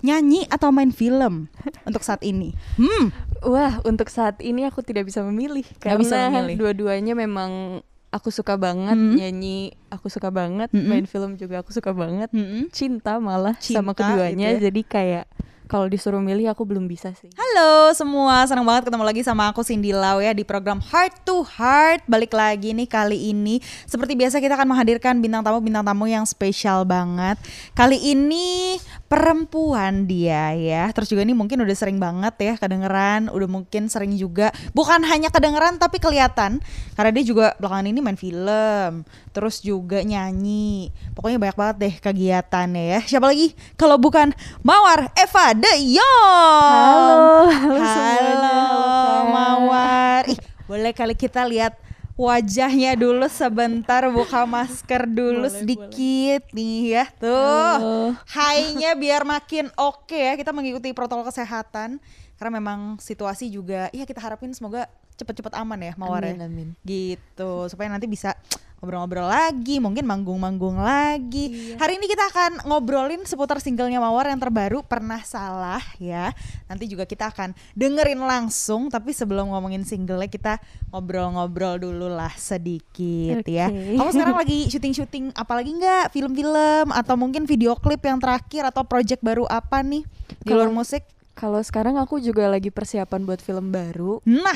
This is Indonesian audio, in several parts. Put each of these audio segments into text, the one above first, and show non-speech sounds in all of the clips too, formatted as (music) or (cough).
nyanyi atau main film untuk saat ini? Hmm, Wah, untuk saat ini aku tidak bisa memilih karena bisa memilih. dua-duanya memang aku suka banget Hmm. nyanyi, aku suka banget Mm-mm. main film juga aku suka banget, Mm-mm. cinta malah sama Cinta keduanya. gitu ya. Jadi kayak kalau disuruh milih aku belum bisa sih. Halo semua, senang banget ketemu lagi sama aku Cindy Lau ya di program Heart to Heart. Balik lagi nih kali ini. Seperti biasa kita akan menghadirkan bintang tamu-bintang tamu yang spesial banget. Kali ini perempuan dia ya. Terus juga ini mungkin udah sering banget ya kedengeran, udah mungkin sering juga bukan hanya kedengeran tapi kelihatan karena dia juga belakangan ini main film, terus juga nyanyi. Pokoknya banyak banget deh kegiatannya ya. Siapa lagi kalau bukan Mawar Eva De Jong. Halo, halo semuanya. Halo. Mawar. Ih, boleh kali kita lihat wajahnya dulu sebentar buka masker dulu Boleh, sedikit nih ya tuh Halo. high-nya biar makin oke ya kita mengikuti protokol kesehatan karena memang situasi juga ya kita harapin semoga cepet-cepet aman ya Mawar ya Amin, amin. gitu supaya nanti bisa ngobrol-ngobrol lagi mungkin manggung-manggung lagi. Iya. hari ini kita akan ngobrolin seputar singlenya Mawar yang terbaru pernah salah ya. Nanti juga kita akan dengerin langsung tapi sebelum ngomongin singlenya kita ngobrol-ngobrol dulu lah sedikit ya. Oke. kamu sekarang lagi syuting-syuting apalagi nggak? Film-film atau mungkin video klip yang terakhir atau project baru apa nih di luar musik Kalau sekarang aku juga lagi persiapan buat film baru. nah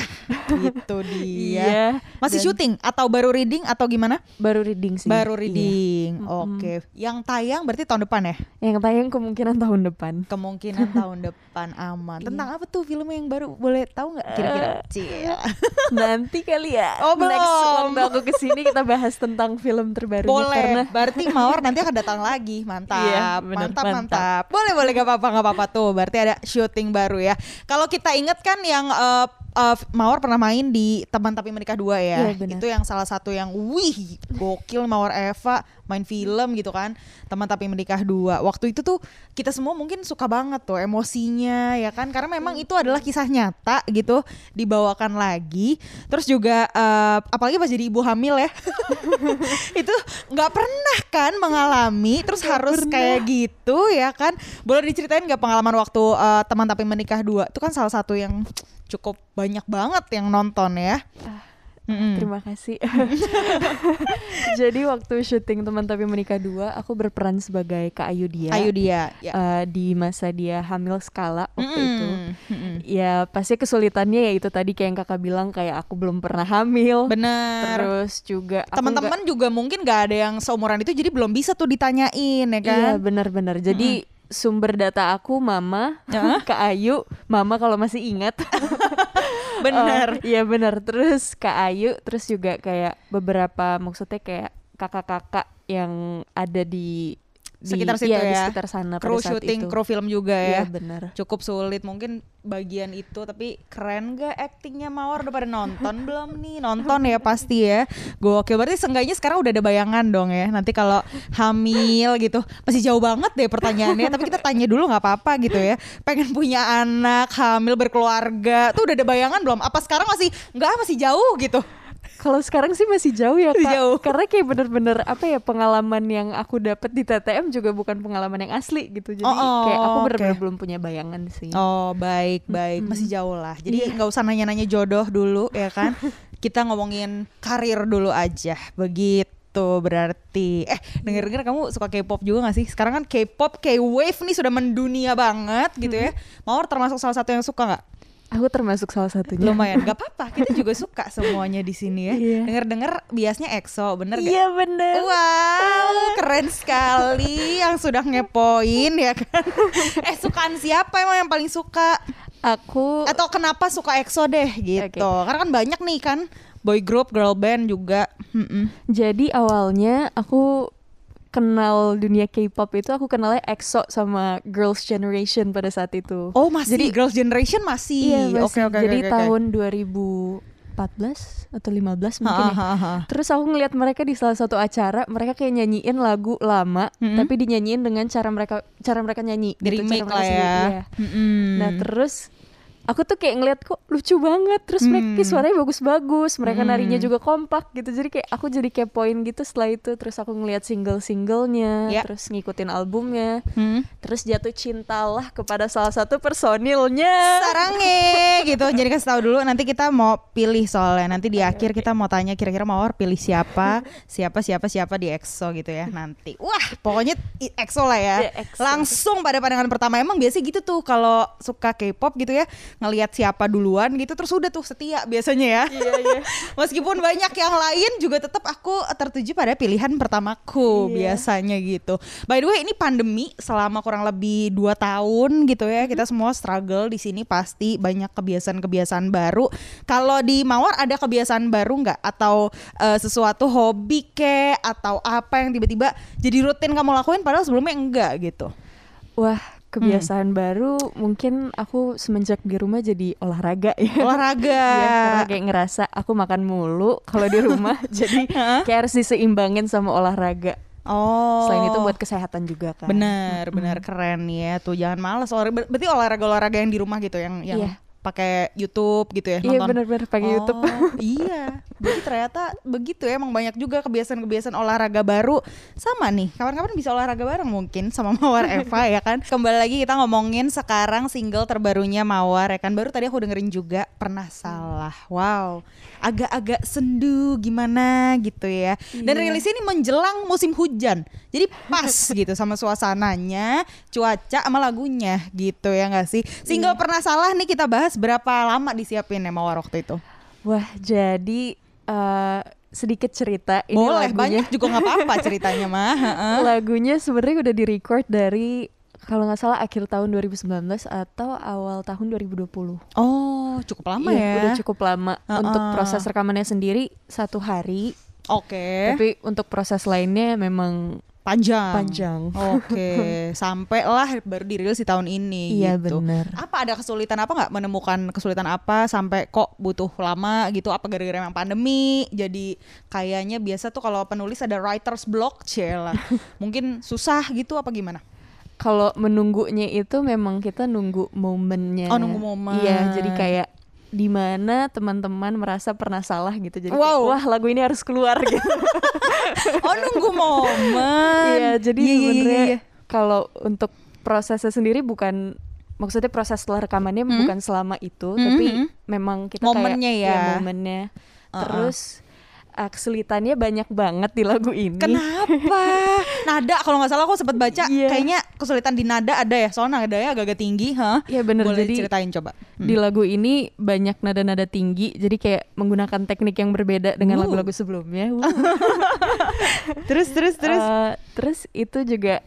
itu dia (laughs) Iya. masih Dan syuting atau baru reading atau gimana Baru reading sih. Baru Iya. reading. Mm-mm. Oke. Yang tayang berarti tahun depan ya? Yang tayang kemungkinan tahun depan. Kemungkinan (laughs) tahun depan aman. Iya. Tentang apa tuh film yang baru? Boleh tahu nggak kira-kira? Cil. (laughs) Nanti kali ya. Oh, belum. Next waktu aku ke sini kita bahas tentang film terbarunya Boleh. karena Berarti Mawar nanti akan datang lagi. Mantap. Iya, bener, mantap, mantap, mantap. Boleh, boleh gak apa-apa, gak apa-apa tuh. Berarti ada syuting baru ya. Kalau kita inget kan yang eh, eh, Mawar pernah main di Teman Tapi Menikah Dua ya. Iya, benar. Itu yang salah satu yang wih, gokil Mawar Eva main film gitu kan. Teman Tapi Menikah Dua. Waktu itu tuh kita semua mungkin suka banget tuh emosinya ya kan karena memang itu adalah kisah nyata gitu dibawakan lagi. Terus juga eh, apalagi pas jadi ibu hamil ya. (laughs) itu nggak pernah kan mengalami terus harus kayak gitu ya kan boleh diceritain nggak pengalaman waktu eh, teman tapi menikah dua itu kan salah satu yang cukup banyak banget yang nonton ya Mm-mm. Terima kasih. (laughs) Jadi waktu syuting teman tapi menikah dua, aku berperan sebagai Kak Ayu dia. Ayu dia ya Eh, di masa dia hamil skala waktu itu. Mm-mm. Mm-mm. Ya pasti kesulitannya ya itu tadi kayak yang kakak bilang kayak aku belum pernah hamil. bener Terus juga teman-teman juga mungkin nggak ada yang seumuran itu jadi belum bisa tuh ditanyain ya nggak- kan Iya benar-benar. Jadi sumber data aku mama, Heeh. Kak Ayu, mama kalau masih ingat. (laughs) bener Oh, Iya benar. Terus Kak Ayu, terus juga kayak beberapa maksudnya kayak kakak-kakak yang ada di, di Sekitar situ iya, di ya. sekitar sana kru syuting itu. kru film juga ya. Iya benar. cukup sulit. Mungkin bagian itu tapi keren gak aktingnya Mawar? Udah pada nonton (laughs) belum nih? Nonton ya pasti ya. Gokil. Berarti seenggaknya sekarang udah ada bayangan dong ya. Nanti kalau hamil gitu masih jauh banget deh pertanyaannya. Tapi kita tanya dulu nggak apa-apa gitu ya. Pengen punya anak hamil berkeluarga tuh udah ada bayangan belum? Apa sekarang masih nggak masih jauh gitu Kalau sekarang sih masih jauh ya kak. jauh. Karena kayak bener-bener apa ya pengalaman yang aku dapat di TTM juga bukan pengalaman yang asli gitu. Jadi Oh, oh, kayak aku bener-bener belum punya bayangan sih. Oh baik baik masih jauh lah. Jadi Iya. nggak usah nanya-nanya jodoh dulu ya kan. (laughs) Kita ngomongin karir dulu aja. Begitu berarti. Eh denger-denger kamu suka K-pop juga gak sih? Sekarang kan K-pop K-wave nih sudah mendunia banget gitu ya. Mawar termasuk salah satu yang suka nggak? Aku termasuk salah satunya. Lumayan. Gak (laughs) apa-apa. Kita juga suka semuanya di sini ya. Iya. Denger-denger biasanya EXO bener gak? Iya bener. Wow, keren sekali yang sudah ngepoin ya kan. (laughs) eh sukaan siapa emang yang paling suka? Aku atau kenapa suka EXO deh gitu karena kan banyak nih kan boy group girl band juga Mm-mm. jadi awalnya aku kenal dunia K-pop itu aku kenalnya EXO sama Girls' Generation pada saat itu. oh masih Jadi- girls generation masih Iya, masih. oke oke Jadi oke, oke. tahun 2014 atau 15 mungkin Ha, ya. ha, ha. Terus aku ngeliat mereka di salah satu acara, mereka kayak nyanyiin lagu lama, Mm-mm. tapi dinyanyiin dengan cara mereka cara mereka nyanyi, di gitu, cara mereka ya sendiri, iya. Mm-mm. Nah terus aku tuh kayak ngeliat kok lucu banget terus mereka Hmm. suaranya bagus-bagus mereka Hmm. narinya juga kompak gitu jadi kayak aku jadi kepoin gitu setelah itu terus aku ngeliat single-singlenya Ya. terus ngikutin albumnya Hmm. terus jatuh cintalah kepada salah satu personilnya Sarange gitu. Jadi kasih tahu dulu nanti kita mau pilih soalnya nanti di akhir kita mau tanya kira-kira Mawar pilih siapa, (laughs) siapa siapa siapa di EXO gitu ya nanti. Wah, pokoknya EXO lah ya. Ya, EXO. Langsung pada pandangan pertama emang biasa gitu tuh kalau suka K-pop gitu ya, ngelihat siapa duluan gitu terus udah tuh setia biasanya ya. iya iya (laughs) Meskipun banyak yang lain juga tetap aku tertuju pada pilihan pertamaku Iya. biasanya gitu. By the way ini pandemi selama kurang lebih dua tahun gitu ya kita semua struggle di sini pasti banyak kebiasaan-kebiasaan baru. Kalau di Mawar ada kebiasaan baru nggak atau eh, sesuatu hobi ke atau apa yang tiba-tiba jadi rutin kamu lakuin padahal sebelumnya enggak gitu. wah kebiasaan baru mungkin aku semenjak di rumah jadi olahraga ya Olahraga. (laughs) Iya, karena kayak ngerasa aku makan mulu kalau di rumah (laughs) jadi kayak harus diseimbangin sama olahraga Oh. selain itu buat kesehatan juga kan Bener, bener keren ya tuh jangan males olahraga. Berarti olahraga-olahraga yang di rumah gitu yang yang Iya. Pakai YouTube gitu ya iya nonton. bener-bener pakai Oh, YouTube iya. Jadi ternyata begitu ya emang banyak juga kebiasaan-kebiasaan olahraga baru. Sama nih, kapan-kapan bisa olahraga bareng mungkin sama Mawar (laughs) Eva ya kan. Kembali lagi kita ngomongin sekarang single terbarunya Mawar ya kan. Baru tadi aku dengerin juga Pernah Salah. Wow. Agak-agak sendu gimana gitu ya. Dan Iya. rilis ini menjelang musim hujan. Jadi pas (laughs) gitu sama suasananya, cuaca sama lagunya gitu ya nggak sih? Single Pernah Salah nih kita bahas berapa lama disiapin ya Mawar waktu itu? wah jadi eh, sedikit cerita ini Boleh, lagunya banyak juga nggak apa-apa (laughs) ceritanya mah. lagunya sebenarnya udah di record dari kalau nggak salah akhir tahun 2019 atau awal tahun 2020 Oh, cukup lama Iya, ya. udah cukup lama Heeh. untuk proses rekamannya sendiri satu hari Oke. tapi untuk proses lainnya memang panjang. panjang Oke, (laughs) sampai lah baru dirilis di tahun ini Iya, gitu. bener. Apa ada kesulitan apa nggak menemukan kesulitan apa sampai kok butuh lama gitu? Apa gara-gara memang pandemi? Jadi kayaknya biasa tuh kalau penulis ada writer's block, lah. (laughs) Mungkin susah gitu apa gimana? kalau menunggunya itu memang kita nunggu momennya Oh, nunggu momen. iya jadi kayak di mana teman-teman merasa pernah salah gitu jadi kayak, Wow. wah lagu ini harus keluar gitu (laughs) Oh, nunggu momen. iya jadi Iya, iya, iya, sebenarnya iya. kalau untuk prosesnya sendiri bukan maksudnya proses setelah rekamannya Hmm. bukan selama itu Hmm, tapi hmm. memang kita Momennya kayak, ya. momennya Uh-uh. terus uh, kesulitannya banyak banget di lagu ini Kenapa? (laughs) nada kalau nggak salah aku sempat baca Iya. kayaknya kesulitan di nada ada ya soalnya nadanya agak-agak tinggi, ha? Iya bener Boleh jadi ceritain coba. Hmm. di lagu ini banyak nada-nada tinggi jadi kayak menggunakan teknik yang berbeda dengan Uh. lagu-lagu sebelumnya. (laughs) Uh. terus terus terus. Eh, terus itu juga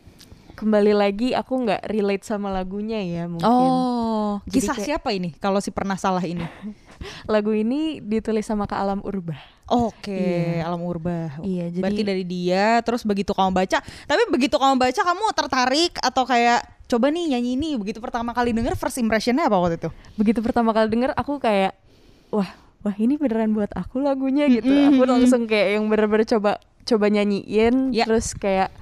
kembali lagi aku nggak relate sama lagunya ya mungkin. oh, Jadi kisah kayak- siapa ini kalau si pernah salah ini? (laughs) Lagu ini ditulis sama Kak Alam Urba. Oke, Iya. alam urba. Iya, jadi- berarti dari dia terus begitu kamu baca, tapi begitu kamu baca kamu tertarik atau kayak coba nih nyanyi ini begitu pertama kali denger first impressionnya apa waktu itu? Begitu pertama kali denger aku kayak wah wah ini beneran buat aku lagunya gitu. Mm-mm. Aku langsung kayak yang bener-bener coba coba nyanyiin Ya. terus kayak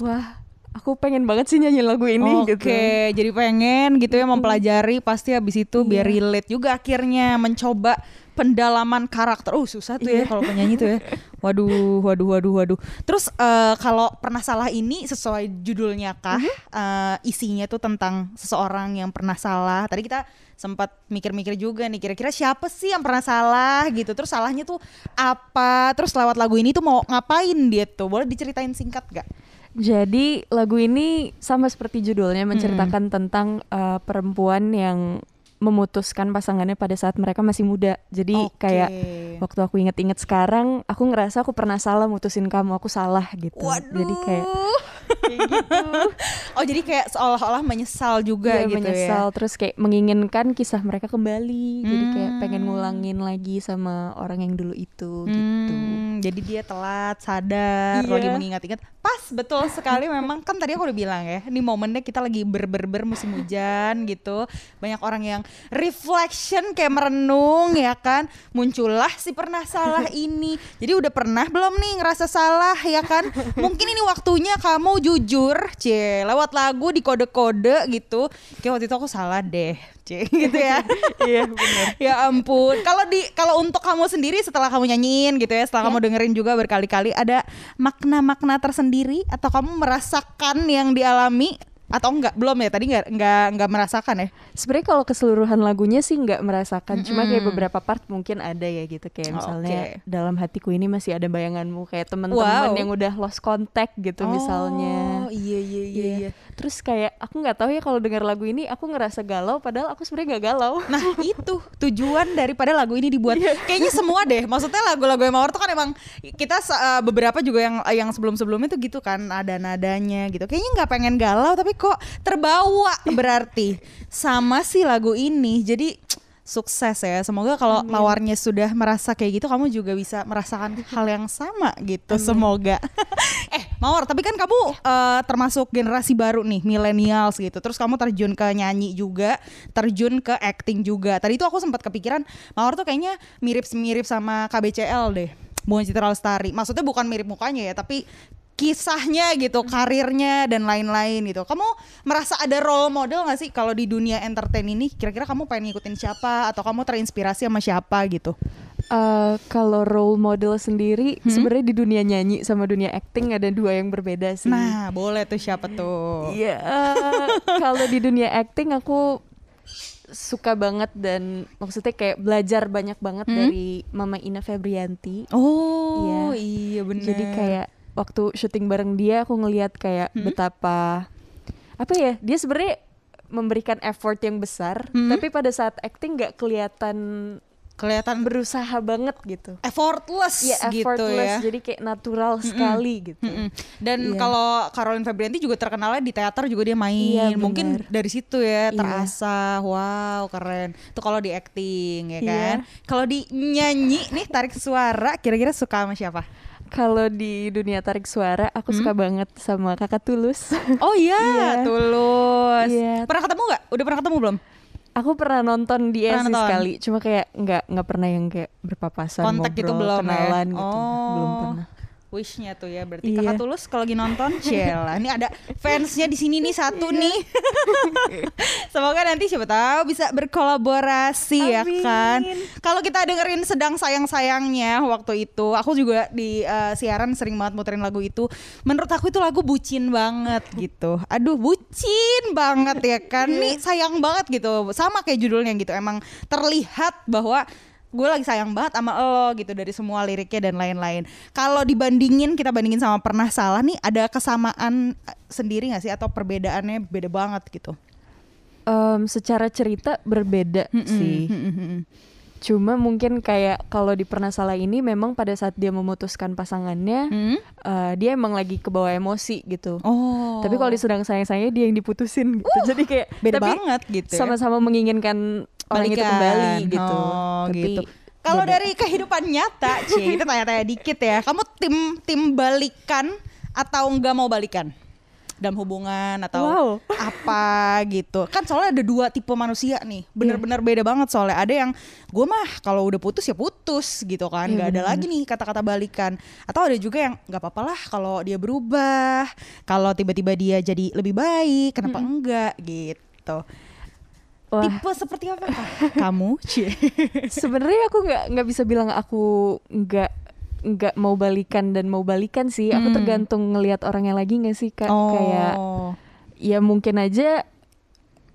wah aku pengen banget sih nyanyi lagu ini Oke, gitu. jadi pengen gitu ya mempelajari pasti habis itu biar Iya. relate juga akhirnya mencoba pendalaman karakter. Oh, susah tuh ya Iya. kalau penyanyi tuh ya. (laughs) Waduh, waduh, waduh, waduh. Terus eh, kalau pernah salah ini sesuai judulnya kah? Mhm. Eh, isinya tuh tentang seseorang yang pernah salah. Tadi kita sempat mikir-mikir juga nih kira-kira siapa sih yang pernah salah gitu. Terus salahnya tuh apa? Terus lewat lagu ini tuh mau ngapain dia tuh? Boleh diceritain singkat gak? Jadi lagu ini sama seperti judulnya menceritakan tentang uh, perempuan yang memutuskan pasangannya pada saat mereka masih muda. Jadi Oke. kayak waktu aku inget-inget sekarang, aku ngerasa aku pernah salah mutusin kamu, aku salah gitu. Waduh. Jadi kayak kayak gitu. (laughs) Oh jadi kayak seolah-olah menyesal juga Iya, gitu menyesal terus kayak menginginkan kisah mereka kembali. Jadi kayak pengen Hmm. ngulangin lagi sama orang yang dulu itu ya. gitu. Hmm, jadi dia telat sadar Iya. lagi mengingat-ingat. Pas betul sekali memang kan tadi aku udah bilang ya, ini momennya kita lagi ber-ber-ber musim hujan gitu. Banyak orang yang reflection kayak merenung ya kan. Muncullah si pernah salah (laughs) ini. Jadi udah pernah belum nih ngerasa salah ya kan? Mungkin ini waktunya kamu jujur, C, lewat lagu di kode-kode gitu. Kayak waktu itu aku salah deh, C, (laughs) gitu ya. Iya benar. (laughs) ya ampun. Kalau di kalau untuk kamu sendiri setelah kamu nyanyiin gitu ya, setelah kamu dengerin juga berkali-kali ada makna-makna tersendiri atau kamu merasakan yang dialami atau enggak? Belum ya? Tadi enggak enggak enggak merasakan ya? Sebenarnya kalau keseluruhan lagunya sih nggak merasakan, cuma kayak beberapa part mungkin ada ya gitu kayak misalnya Oke. dalam hatiku ini masih ada bayanganmu kayak teman-teman Wow. yang udah lost contact gitu misalnya. Oh, iya iya iya Iya. iya. Terus kayak aku nggak tahu ya kalau dengar lagu ini aku ngerasa galau padahal aku sebenarnya nggak galau. Nah (laughs) itu tujuan daripada lagu ini dibuat Kayaknya semua deh Maksudnya lagu-lagu yang Mawar tuh kan emang Kita eh, beberapa juga yang yang sebelum-sebelumnya tuh gitu kan Ada nadanya gitu Kayaknya nggak pengen galau Tapi kok terbawa berarti. Sama si lagu ini. Jadi sukses ya. Semoga kalau Mawarnya sudah merasa kayak gitu Kamu juga bisa merasakan hal yang sama gitu. Semoga. (laughs) Eh Mawar tapi kan kamu eh, termasuk generasi baru nih Millennials gitu. Terus kamu terjun ke nyanyi juga Terjun ke acting juga. Tadi itu aku sempat kepikiran Mawar tuh kayaknya mirip-mirip sama KBCL deh Bunga Citra Lestari. Maksudnya bukan mirip mukanya ya Tapi kisahnya gitu, karirnya dan lain-lain gitu. Kamu merasa ada role model gak sih kalau di dunia entertain ini? Kira-kira kamu pengen ngikutin siapa atau kamu terinspirasi sama siapa gitu? Eh, kalau role model sendiri Hmm? sebenarnya di dunia nyanyi sama dunia acting ada dua yang berbeda sih. Nah, boleh tuh siapa tuh? Iya, eh, kalau di dunia acting aku suka banget dan maksudnya kayak belajar banyak banget Hmm? dari Mama Ina Febrianti. Oh, Iya. iya bener. Jadi kayak waktu syuting bareng dia aku ngelihat kayak Hmm? betapa apa ya dia sebenarnya memberikan effort yang besar, Hmm? tapi pada saat acting nggak kelihatan kelihatan berusaha banget gitu. effortless Iya gitu ya. effortless, jadi kayak natural sekali gitu. Mm-mm. Dan Iya. kalau Caroline Febrianti juga terkenalnya di teater juga dia main. Iya, Mungkin dari situ ya Iya. terasa. Wow, keren. Itu kalau di acting ya kan. Kalau di nyanyi nih tarik suara kira-kira suka sama siapa? Kalau di dunia tarik suara, aku suka banget sama Kakak Tulus. (laughs) Oh iya, Iya. tulus. Iya. Pernah ketemu nggak? Udah pernah ketemu belum? aku pernah nonton di Pernah nonton? sekali, cuma kayak nggak nggak pernah yang kayak berpapasan, Kontak gitu ngobrol, belum kenalan ya? gitu, Oh. belum pernah. Wishnya tuh ya. Berarti Iya. kakak tulus kalau lagi nonton Ciela ini ada fansnya di sini nih satu nih. (laughs) Semoga nanti siapa tahu bisa berkolaborasi ya Amin. kan. Kalau kita dengerin sedang sayang sayangnya waktu itu aku juga di eh, siaran sering banget muterin lagu itu. Menurut aku itu lagu bucin banget gitu. Aduh bucin banget ya kan. Nih sayang banget gitu. Sama kayak judulnya gitu. Emang terlihat bahwa gue lagi sayang banget sama lo gitu dari semua liriknya dan lain-lain. Kalau dibandingin kita bandingin sama pernah salah nih ada kesamaan eh, sendiri gak sih atau perbedaannya beda banget gitu? Em, secara cerita berbeda sih. Hmm, Cuma mungkin kayak kalau di pernah salah ini memang pada saat dia memutuskan pasangannya, Hmm? eh, dia emang lagi kebawa emosi gitu. Oh. Tapi kalau di sedang sayang-sayangnya dia yang diputusin gitu. Jadi kayak beda tapi banget gitu. ya. sama-sama menginginkan orang itu Balikan. kembali gitu. Oh, Tapi gitu. Kalau dari kehidupan nyata, Cie, kita tanya-tanya dikit ya. Kamu tim tim balikan atau nggak mau balikan? Dalam hubungan atau Wow. apa gitu. Kan soalnya ada dua tipe manusia nih. Bener-bener beda banget soalnya. Ada yang gue mah kalau udah putus ya putus gitu kan. Iya, nggak ada lagi nih kata-kata balikan. Atau ada juga yang nggak apa-apa lah kalau dia berubah. Kalau tiba-tiba dia jadi lebih baik, kenapa enggak gitu. Wah. Tipe seperti apa (laughs) kamu? Cie. sebenarnya aku nggak nggak bisa bilang aku nggak nggak mau balikan dan mau balikan sih aku Hmm. tergantung ngelihat orangnya lagi nggak sih kak kayak Oh. ya mungkin aja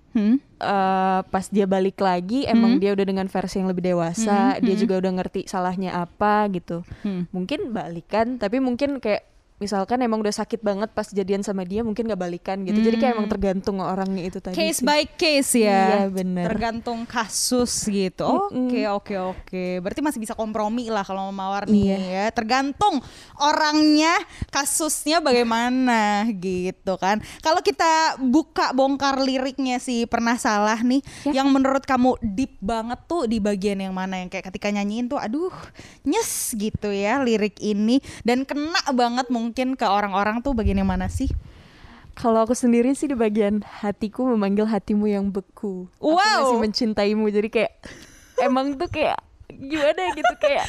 Hmm? eh, pas dia balik lagi emang Hmm. dia udah dengan versi yang lebih dewasa Hmm, dia hmm. juga udah ngerti salahnya apa gitu Hmm. mungkin balikan tapi mungkin kayak misalkan emang udah sakit banget pas jadian sama dia mungkin nggak balikan gitu jadi kayak emang tergantung orangnya itu tadi Case sih. by case ya. Iya, bener. Tergantung kasus gitu. Oke, oke, oke. Berarti masih bisa kompromi lah kalau mau mawar nih Iya. ya. Tergantung orangnya, kasusnya bagaimana gitu kan. Kalau kita buka bongkar liriknya sih pernah salah nih, Ya. yang menurut kamu deep banget tuh di bagian yang mana yang kayak ketika nyanyiin tuh aduh, nyes gitu ya lirik ini dan kena banget mungkin ke orang-orang tuh bagian yang mana sih? Kalau aku sendiri sih di bagian hatiku memanggil hatimu yang beku. Aku Wow. masih mencintaimu. Jadi kayak (laughs) emang tuh kayak gimana gitu kayak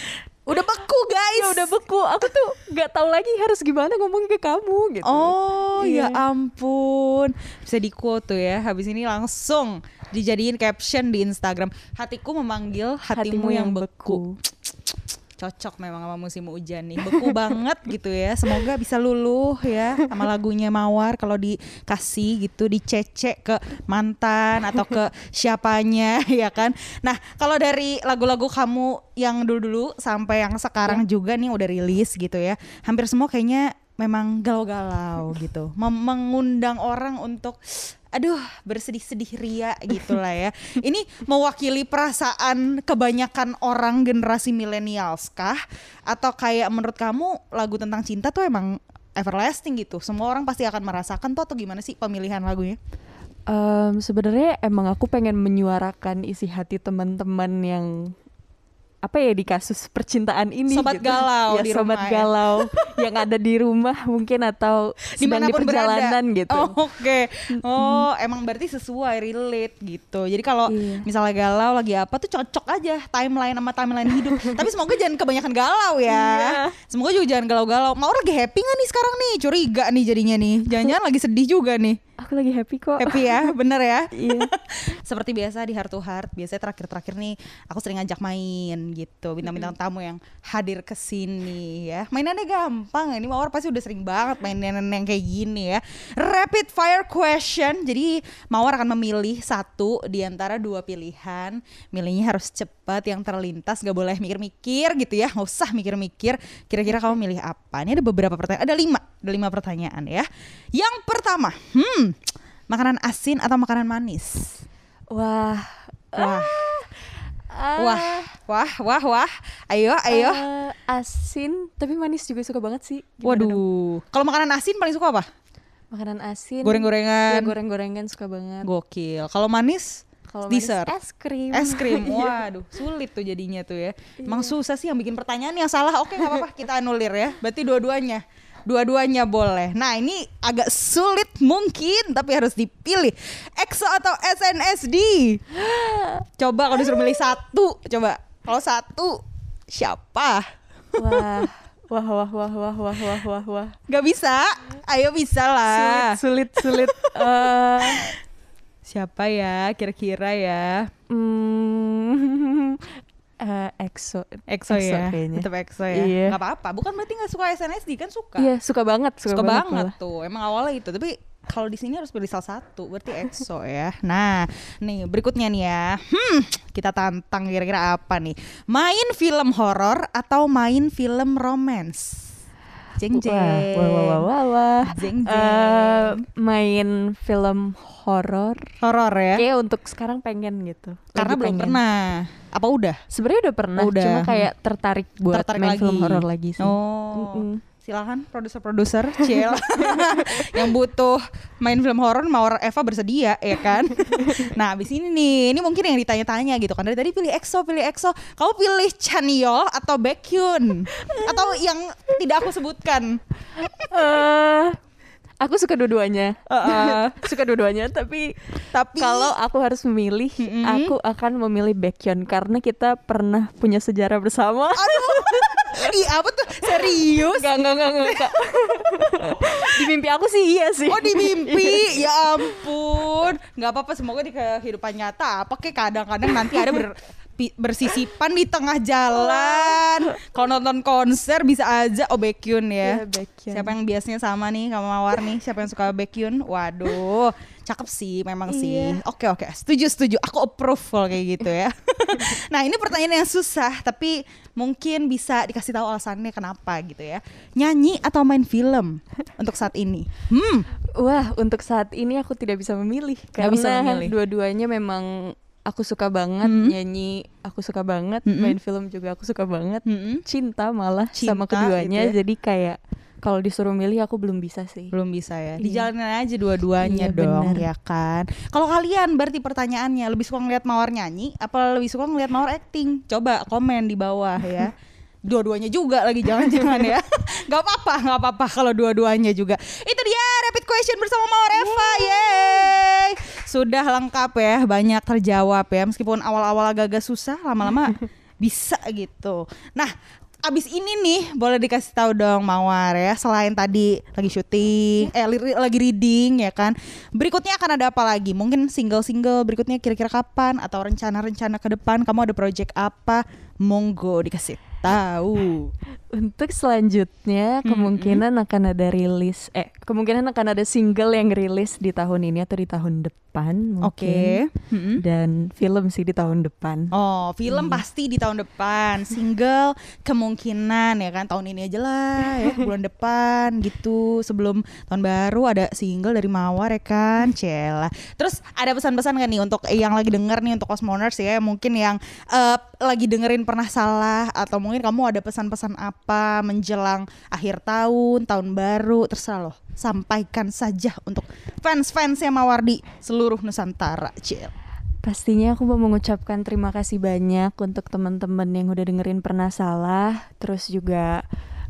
Udah beku guys. Ya udah beku. Aku tuh nggak tahu lagi harus gimana ngomongin ke kamu gitu. Oh Iya. ya ampun Bisa di quote tuh ya Habis ini langsung dijadiin caption di Instagram Hatiku memanggil hatimu, yang, beku. Cocok memang sama musim hujan nih. Beku (laughs) banget gitu ya. Semoga bisa luluh ya Sama lagunya Mawar. Kalau dikasih gitu Dicecek ke mantan Atau ke (laughs) siapanya (laughs) ya kan? Nah kalau dari lagu-lagu kamu Yang dulu-dulu Sampai yang sekarang juga nih Udah rilis gitu ya. Hampir semua kayaknya Memang galau-galau gitu. Mem- Mengundang orang untuk Aduh bersedih-sedih ria gitu lah ya Ini mewakili perasaan kebanyakan orang generasi millennials kah? Atau kayak menurut kamu lagu tentang cinta tuh emang everlasting gitu Semua orang pasti akan merasakan tuh atau gimana sih pemilihan lagunya? Em, Sebenarnya emang aku pengen menyuarakan isi hati teman-teman yang apa ya di kasus percintaan ini Sobat gitu. galau ya, di sobat rumah ya. (laughs) yang ada di rumah mungkin atau sedang di perjalanan berada. gitu. Oh, Oke, oh emang berarti sesuai relate gitu. Jadi kalau Iya. misalnya galau lagi apa tuh cocok aja timeline sama timeline hidup. (laughs) Tapi semoga jangan kebanyakan galau ya. Iya. Semoga juga jangan galau-galau. Mau lagi happy nggak nih sekarang nih? Curiga nih jadinya nih. Jangan-jangan lagi sedih juga nih. Aku lagi happy kok. Happy ya, (laughs) bener ya. Iya. (laughs) Seperti biasa di Heart to Heart, biasanya terakhir-terakhir nih aku sering ngajak main gitu, bintang-bintang tamu yang hadir ke sini ya. Mainannya gampang, ini Mawar pasti udah sering banget mainan yang kayak gini ya. Rapid fire question, jadi Mawar akan memilih satu di antara dua pilihan. Milihnya harus cepat, yang terlintas, gak boleh mikir-mikir gitu ya, nggak usah mikir-mikir. Kira-kira kamu milih apa? Ini ada beberapa pertanyaan, ada lima, ada lima pertanyaan ya. Yang pertama, hmm, makanan asin atau makanan manis? Wah. Wah, Ah, wah, wah, wah, wah. Ayo, ayo. eh, asin tapi manis juga suka banget sih. Gimana? Waduh. Kalau makanan asin paling suka apa? Makanan asin. Goreng-gorengan. Ya, goreng-gorengan suka banget. Gokil. Kalau manis? Kalau dessert. es krim. Es krim. Iya. (laughs) Waduh, sulit tuh jadinya tuh ya. Emang susah sih yang bikin pertanyaan yang salah. Oke, nggak apa-apa, kita anulir ya. Berarti dua-duanya. Dua-duanya boleh. Nah, ini agak sulit mungkin tapi harus dipilih. EXO atau SNSD? (gasps) Coba kalau disuruh milih satu, coba. Kalau satu siapa? Wah. (laughs) Wah, wah, wah, wah, wah, wah, wah, wah. Gak bisa? Ayo bisa lah. Sulit, sulit, sulit. (laughs) Eh, Siapa ya kira-kira ya? hmm, (laughs) eh, EXO. EXO, ya. kayaknya. Tetap EXO ya. Iya. Gak apa-apa. Bukan berarti gak suka SNSD kan suka. Iya, suka banget, suka, suka, banget, malah. tuh. Emang awalnya itu. Tapi kalau di sini harus pilih salah satu. Berarti EXO ya. Nah, nih berikutnya nih ya. Hmm, kita tantang kira-kira apa nih? Main film horor atau main film romance? Jeng jeng. Wah, wah, wah, wah. Jeng jeng. Eh, main film horor. horor ya. Kayak untuk sekarang pengen gitu. Karena Lagi belum pengen. pernah. Apa udah? Sebenarnya udah pernah, udah. cuma kayak tertarik buat Tertarik main lagi. film horor lagi sih. Oh. Mm-mm. Silakan produser-produser Ciel (laughs) yang butuh main film horor Mawar Eva bersedia ya kan. (laughs) nah, abis ini nih, ini mungkin yang ditanya-tanya gitu kan. Dari tadi pilih EXO, pilih EXO. Kamu pilih Chanyeol atau Baekhyun? atau yang tidak aku sebutkan? Eh, aku suka dua-duanya. Heeh. (laughs) suka dua-duanya, tapi Tapi kalau aku harus memilih, Mm-mm. aku akan memilih Baekhyun karena kita pernah punya sejarah bersama. Ih, apa tuh? Serius? Enggak, enggak, enggak, enggak. Di mimpi aku sih iya sih. Oh di mimpi, ya ampun. Nggak apa-apa, semoga di kehidupan nyata. Apa kayak kadang-kadang nanti ada ber, bersisipan di tengah jalan. Kalau nonton konser bisa aja oh Baekhyun ya. Iya, Baekhyun. Siapa yang biasanya sama nih sama Mawar nih? Siapa yang suka Baekhyun? Waduh, cakep sih memang sih. Iya. Oke oke, setuju setuju. Aku approve kalau kayak gitu ya. (laughs) nah ini pertanyaan yang susah, tapi mungkin bisa dikasih tahu alasannya kenapa gitu ya. Nyanyi atau main film untuk saat ini? Hmm. Wah, untuk saat ini aku tidak bisa memilih karena bisa memilih. dua-duanya memang aku suka banget Hmm. nyanyi, aku suka banget Mm-mm. main film juga aku suka banget. Mm-mm. Cinta malah Cinta sama keduanya, gitu ya. jadi kayak kalau disuruh milih aku belum bisa sih. belum bisa ya Iya. dijalanin aja dua-duanya Iya, dong bener. ya kan kalau kalian berarti pertanyaannya lebih suka ngeliat mawar nyanyi apa lebih suka ngeliat mawar acting coba komen di bawah ya (laughs) dua-duanya juga lagi jangan-jangan ya. (laughs) Nggak apa-apa nggak apa-apa kalau dua-duanya juga. Itu dia rapid question bersama mawar Eva yeay sudah lengkap ya banyak terjawab ya. Meskipun awal-awal agak-agak susah lama-lama (laughs) bisa gitu. Nah abis ini nih boleh dikasih tahu dong Mawar ya selain tadi lagi syuting eh li- lagi reading ya kan? Berikutnya akan ada apa lagi? Mungkin single-single berikutnya kira-kira kapan? Atau rencana-rencana ke depan? Kamu ada project apa? Monggo dikasih tahu Untuk selanjutnya kemungkinan akan ada rilis eh kemungkinan akan ada single yang rilis di tahun ini atau di tahun depan oke mungkin. Mm-mm. Dan film sih di tahun depan. Oh, film pasti di tahun depan. Single kemungkinan ya kan tahun ini aja lah ya, (laughs) bulan depan gitu. Sebelum tahun baru ada single dari Mawar ya kan, Cela. Terus ada pesan-pesan kan nih untuk yang lagi denger nih untuk Cosmoners ya, mungkin yang eh, lagi dengerin pernah salah atau mungkin kamu ada pesan-pesan apa menjelang akhir tahun, tahun baru, terserah loh. Sampaikan saja untuk fans-fansnya Mawar di seluruh Nusantara, Cel. Pastinya aku mau mengucapkan terima kasih banyak untuk teman-teman yang udah dengerin pernah salah, terus juga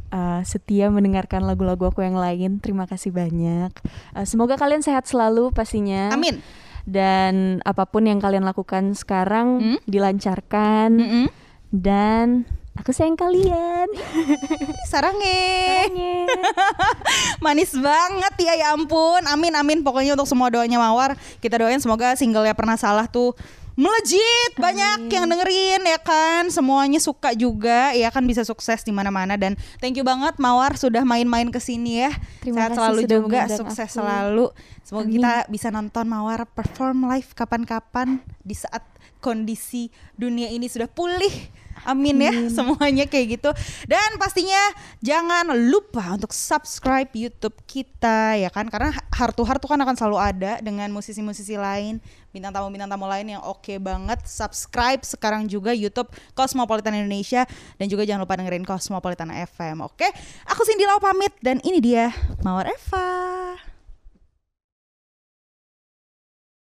uh, setia mendengarkan lagu-lagu aku yang lain. Terima kasih banyak. Uh, semoga kalian sehat selalu pastinya. Amin. Dan apa pun yang kalian lakukan sekarang Hmm? dilancarkan Mm-mm. dan aku sayang kalian. (laughs) Sarange. (laughs) Manis banget ya ya ampun. Amin amin pokoknya untuk semua doanya Mawar. Kita doain semoga singlenya pernah salah tuh melejit banyak yang dengerin ya kan semuanya suka juga ya kan bisa sukses di mana-mana dan thank you banget Mawar sudah main-main ke sini ya Terima sehat kasih selalu sudah juga sukses aku. selalu semoga Amin. kita bisa nonton Mawar perform live kapan-kapan di saat kondisi dunia ini sudah pulih Amin ya Amin. semuanya kayak gitu. Dan pastinya jangan lupa untuk subscribe YouTube kita ya kan? Karena heart to heart tuh kan akan selalu ada dengan musisi-musisi lain bintang tamu bintang tamu lain yang oke banget. Subscribe sekarang juga YouTube Cosmopolitan Indonesia dan juga jangan lupa dengerin Cosmopolitan FM oke? Aku Cindy Lau pamit dan ini dia Mawar Eva